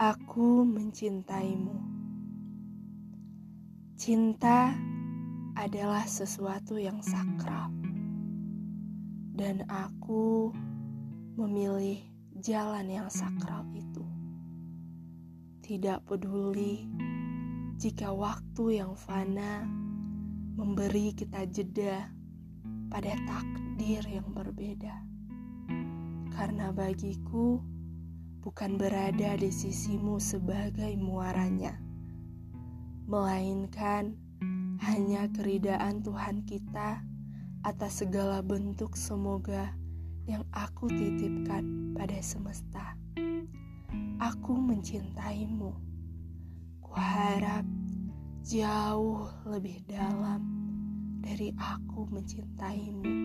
Aku mencintaimu. Cinta adalah sesuatu yang sakral, dan aku memilih jalan yang sakral itu. Tidak peduli jika waktu yang fana memberi kita jeda pada takdir yang berbeda, karena bagiku bukan berada di sisimu sebagai muaranya, melainkan hanya keridaan Tuhan kita atas segala bentuk semoga yang aku titipkan pada semesta. Aku mencintaimu. Kuharap jauh lebih dalam dari aku mencintaimu.